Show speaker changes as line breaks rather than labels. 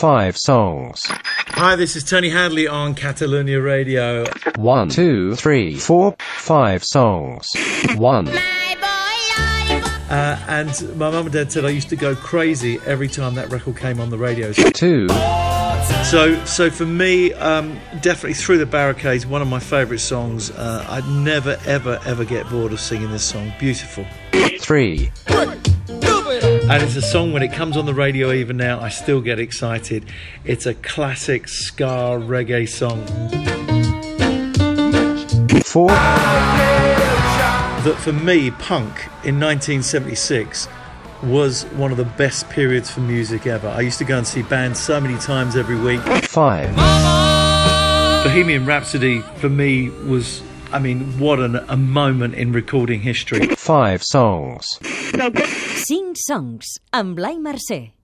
five songs.
Hi, this is Tony Hadley on Catalonia Radio.
One, two, three, four, five songs. One,
Uh, and my mum and dad said I used to go crazy every time that record came on the radio.
two,
So, so for me, um, definitely through the barricades, one of my favourite songs. Uh, I'd never, ever, ever get bored of singing this song. Beautiful,
three,
and it's a song when it comes on the radio. Even now, I still get excited. It's a classic ska reggae song
four,
that, for me, punk in 1976 was one of the best periods for music ever. I used to go and see bands so many times every week.
five,
Bohemian Rhapsody for me was, I mean, what an, a moment in recording history.
five songs.
Cinc songs amb Blai Mercè.